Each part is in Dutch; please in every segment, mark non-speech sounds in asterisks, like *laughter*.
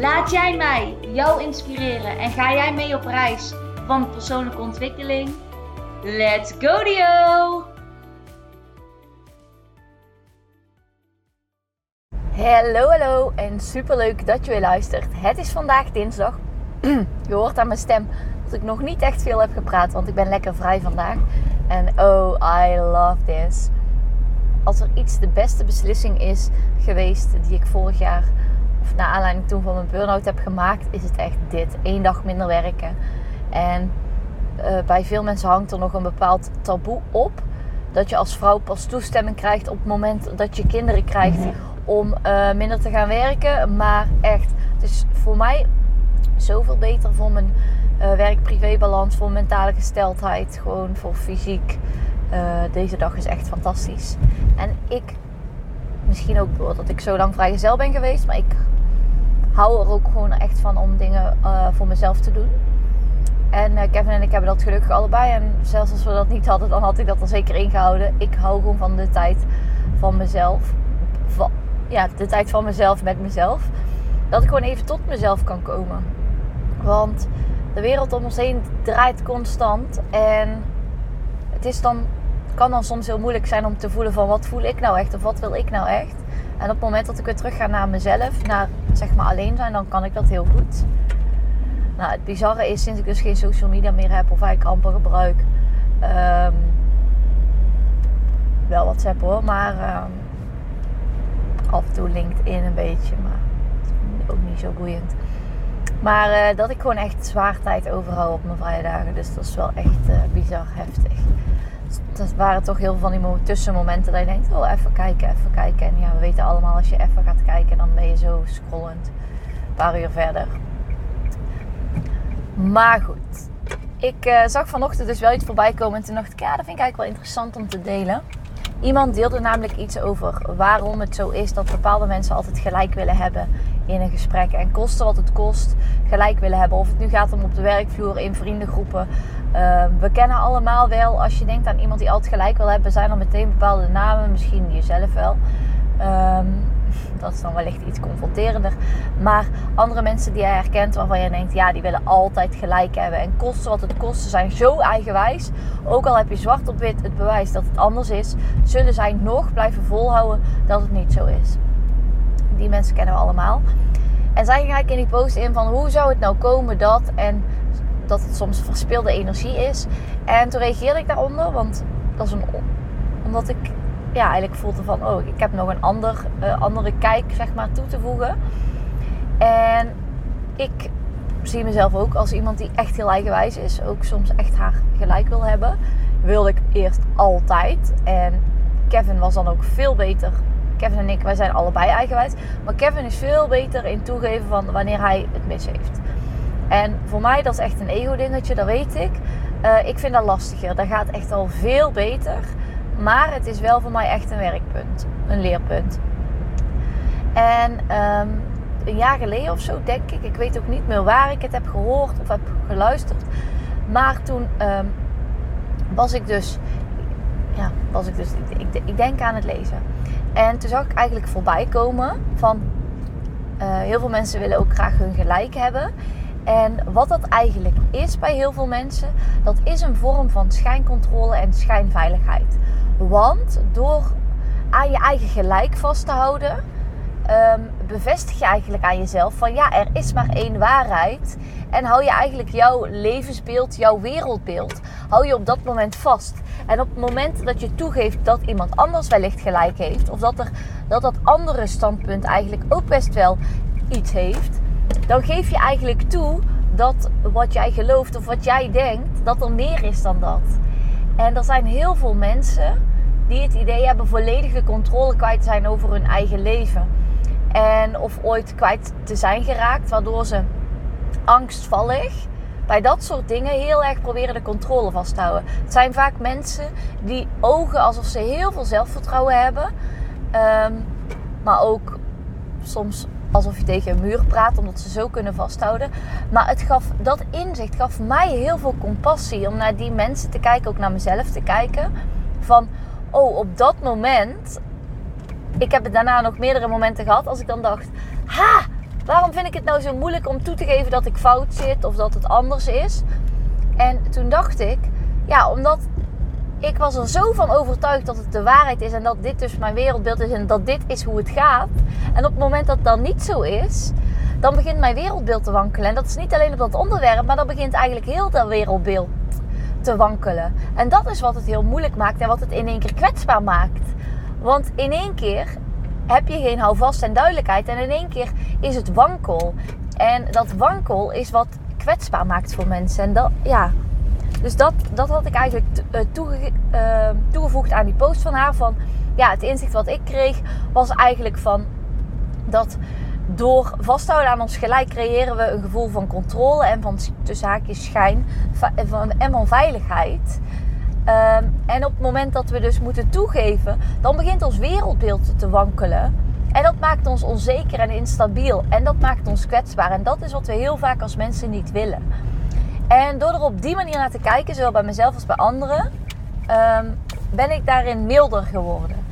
Laat jij mij jou inspireren en ga jij mee op reis van persoonlijke ontwikkeling? Let's go Dio! Hallo, hallo en super leuk dat je weer luistert. Het is vandaag dinsdag. *clears throat* Je hoort aan mijn stem dat ik nog niet echt veel heb gepraat, want ik ben lekker vrij vandaag. En oh, I love this. Als er iets de beste beslissing is geweest die ik vorig jaar, of na aanleiding toen van mijn burn-out heb gemaakt, is het echt dit. Eén dag minder werken. En uh, bij veel mensen hangt er nog een bepaald taboe op. Dat je als vrouw pas toestemming krijgt op het moment dat je kinderen krijgt om uh, minder te gaan werken. Maar echt, het is voor mij zoveel beter voor mijn uh, werk-privé-balans, voor mentale gesteldheid, gewoon voor fysiek. Deze dag is echt fantastisch. En ik, misschien ook doordat ik zo lang vrijgezel ben geweest, maar ik hou er ook gewoon echt van om dingen uh, voor mezelf te doen. En Kevin en ik hebben dat gelukkig allebei. En zelfs als we dat niet hadden, dan had ik dat er zeker ingehouden. Ik hou gewoon van de tijd van mezelf. Van, ja, de tijd van mezelf met mezelf. Dat ik gewoon even tot mezelf kan komen. Want de wereld om ons heen draait constant. En het is dan, kan dan soms heel moeilijk zijn om te voelen van wat voel ik nou echt of wat wil ik nou echt. En op het moment dat ik weer terug ga naar mezelf, naar zeg maar alleen zijn, dan kan ik dat heel goed. Nou, het bizarre is sinds ik dus geen social media meer heb of eigenlijk amper gebruik. Um, wel WhatsApp hoor, maar um, af en toe LinkedIn een beetje, maar ook niet zo boeiend. Maar uh, dat ik gewoon echt zwaar tijd overhoud op mijn vrije dagen. Dus dat is wel echt uh, bizar heftig. Dat waren toch heel veel van die tussenmomenten dat je denkt, oh even kijken, even kijken. En ja, we weten allemaal als je even gaat kijken, dan ben je zo scrollend. Een paar uur verder. Maar goed. Ik uh, zag vanochtend dus wel iets voorbij komen. En toen dacht ik, ja, dat vind ik eigenlijk wel interessant om te delen. Iemand deelde namelijk iets over waarom het zo is dat bepaalde mensen altijd gelijk willen hebben in een gesprek. En kosten wat het kost, gelijk willen hebben. Of het nu gaat om op de werkvloer, in vriendengroepen. Uh, we kennen allemaal wel, als je denkt aan iemand die altijd gelijk wil hebben, zijn er meteen bepaalde namen. Misschien jezelf wel. Um, dat is dan wellicht iets confronterender. Maar andere mensen die jij herkent waarvan je denkt, ja, die willen altijd gelijk hebben. En kosten wat het kost, ze zijn zo eigenwijs. Ook al heb je zwart op wit het bewijs dat het anders is, zullen zij nog blijven volhouden dat het niet zo is. Die mensen kennen we allemaal. En zij ging eigenlijk in die post in van hoe zou het nou komen dat en dat het soms verspilde energie is. En toen reageerde ik daaronder, want dat is een omdat ik ja, eigenlijk voelde van, oh, ik heb nog een ander, uh, andere kijk zeg maar, toe te voegen. En ik zie mezelf ook als iemand die echt heel eigenwijs is. Ook soms echt haar gelijk wil hebben. Wilde ik eerst altijd. En Kevin was dan ook veel beter. Kevin en ik, wij zijn allebei eigenwijs. Maar Kevin is veel beter in toegeven van wanneer hij het mis heeft. En voor mij, dat is echt een ego-dingetje, dat weet ik. Uh, ik vind dat lastiger. Dat gaat echt al veel beter. Maar het is wel voor mij echt een werkpunt, een leerpunt. En um, een jaar geleden of zo, denk ik, ik weet ook niet meer waar ik het heb gehoord of heb geluisterd. Maar toen um, was ik dus, ja, was ik dus, ik, ik, denk aan het lezen. En toen zag ik eigenlijk voorbij komen van uh, heel veel mensen willen ook graag hun gelijk hebben. En wat dat eigenlijk is bij heel veel mensen, dat is een vorm van schijncontrole en schijnveiligheid. Want door aan je eigen gelijk vast te houden, um, bevestig je eigenlijk aan jezelf van ja, er is maar één waarheid. En hou je eigenlijk jouw levensbeeld, jouw wereldbeeld, hou je op dat moment vast. En op het moment dat je toegeeft dat iemand anders wellicht gelijk heeft, of dat er, dat, dat andere standpunt eigenlijk ook best wel iets heeft, dan geef je eigenlijk toe dat wat jij gelooft of wat jij denkt, dat er meer is dan dat. En er zijn heel veel mensen die het idee hebben volledige controle kwijt zijn over hun eigen leven. En of ooit kwijt te zijn geraakt, waardoor ze angstvallig bij dat soort dingen heel erg proberen de controle vast te houden. Het zijn vaak mensen die ogen alsof ze heel veel zelfvertrouwen hebben. Ehm, maar ook soms alsof je tegen een muur praat, omdat ze zo kunnen vasthouden. Maar het gaf, dat inzicht gaf mij heel veel compassie om naar die mensen te kijken, ook naar mezelf te kijken. Van, oh, op dat moment, ik heb het daarna nog meerdere momenten gehad, als ik dan dacht, ha, waarom vind ik het nou zo moeilijk om toe te geven dat ik fout zit of dat het anders is? En toen dacht ik, ja, omdat ik was er zo van overtuigd dat het de waarheid is en dat dit dus mijn wereldbeeld is en dat dit is hoe het gaat. En op het moment dat dat niet zo is, dan begint mijn wereldbeeld te wankelen. En dat is niet alleen op dat onderwerp, maar dan begint eigenlijk heel dat wereldbeeld te wankelen. En dat is wat het heel moeilijk maakt en wat het in één keer kwetsbaar maakt. Want in één keer heb je geen houvast en duidelijkheid en in één keer is het wankel. En dat wankel is wat kwetsbaar maakt voor mensen. En dat, ja, dus dat, dat had ik eigenlijk eh, toege, uh, toegevoegd aan die post van haar. Van ja, het inzicht wat ik kreeg was eigenlijk van dat door vasthouden aan ons gelijk creëren we een gevoel van controle en van tussen haakjes schijn en van veiligheid. Ehm, en op het moment dat we dus moeten toegeven, dan begint ons wereldbeeld te wankelen. En dat maakt ons onzeker en instabiel. En dat maakt ons kwetsbaar. En dat is wat we heel vaak als mensen niet willen. En door er op die manier naar te kijken, zowel bij mezelf als bij anderen, ehm, ben ik daarin milder geworden.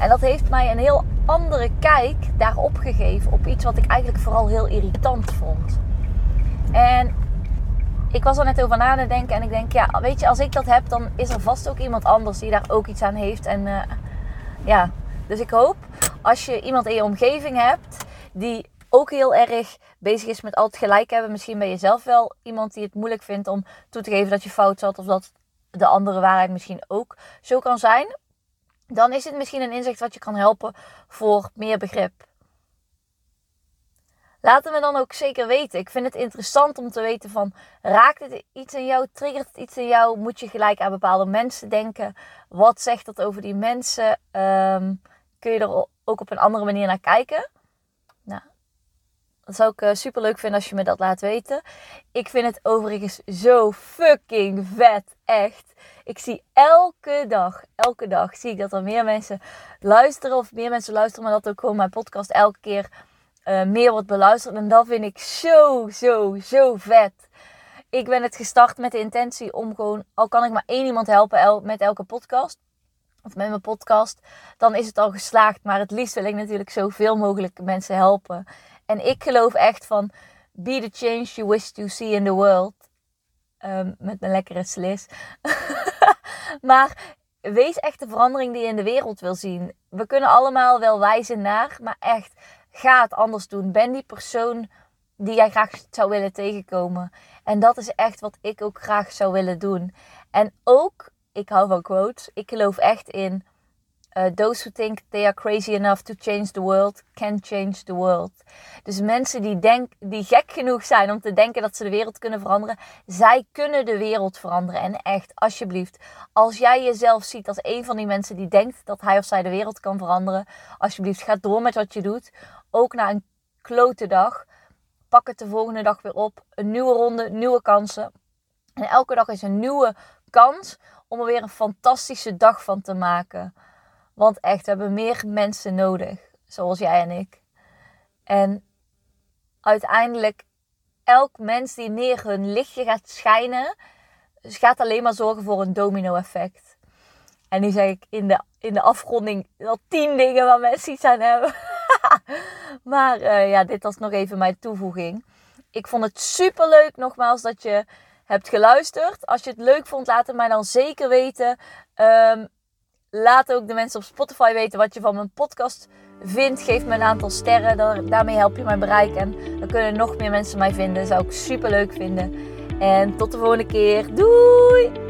En dat heeft mij een heel andere kijk daarop gegeven. Op iets wat ik eigenlijk vooral heel irritant vond. En ik was er net over na te denken. En ik denk, ja, weet je, als ik dat heb, dan is er vast ook iemand anders die daar ook iets aan heeft. En uh, ja, dus ik hoop als je iemand in je omgeving hebt die ook heel erg bezig is met altijd gelijk hebben. Misschien ben je zelf wel iemand die het moeilijk vindt om toe te geven dat je fout zat. Of dat de andere waarheid misschien ook zo kan zijn. Dan is het misschien een inzicht wat je kan helpen voor meer begrip. Laat het me dan ook zeker weten. Ik vind het interessant om te weten van... Raakt het iets in jou? Triggert het iets in jou? Moet je gelijk aan bepaalde mensen denken? Wat zegt dat over die mensen? Ehm, kun je er ook op een andere manier naar kijken? Dat zou ik uh, super leuk vinden als je me dat laat weten. Ik vind het overigens zo fucking vet. Echt. Ik zie elke dag, elke dag zie ik dat er meer mensen luisteren. Of meer mensen luisteren, maar dat ook gewoon mijn podcast elke keer uh, meer wordt beluisterd. En dat vind ik zo, zo, zo vet. Ik ben het gestart met de intentie om gewoon, al kan ik maar één iemand helpen met elke podcast. Of met mijn podcast, dan is het al geslaagd. Maar het liefst wil ik natuurlijk zoveel mogelijk mensen helpen. En ik geloof echt van be the change you wish to see in the world. Um, met een lekkere slis. *laughs* maar wees echt de verandering die je in de wereld wil zien. We kunnen allemaal wel wijzen naar, maar echt, ga het anders doen. Ben die persoon die jij graag zou willen tegenkomen. En dat is echt wat ik ook graag zou willen doen. En ook, ik hou van quotes, ik geloof echt in uh, those who think they are crazy enough to change the world can change the world. Dus mensen die, denk, die gek genoeg zijn om te denken dat ze de wereld kunnen veranderen, zij kunnen de wereld veranderen. En echt, alsjeblieft, als jij jezelf ziet als een van die mensen die denkt dat hij of zij de wereld kan veranderen, alsjeblieft, ga door met wat je doet. Ook na een klote dag. Pak het de volgende dag weer op. Een nieuwe ronde, nieuwe kansen. En elke dag is een nieuwe kans om er weer een fantastische dag van te maken. Want echt, we hebben meer mensen nodig, zoals jij en ik. En uiteindelijk, elk mens die meer hun lichtje gaat schijnen, gaat alleen maar zorgen voor een domino-effect. En nu zeg ik in de, in de afronding wel tien dingen waar mensen iets aan hebben. *laughs* maar uh, ja, dit was nog even mijn toevoeging. Ik vond het super leuk, nogmaals, dat je hebt geluisterd. Als je het leuk vond, laat het mij dan zeker weten. Um, Laat ook de mensen op Spotify weten wat je van mijn podcast vindt. Geef me een aantal sterren. Daarmee help je mijn bereik. En dan kunnen nog meer mensen mij vinden. Zou ik super leuk vinden. En tot de volgende keer. Doei!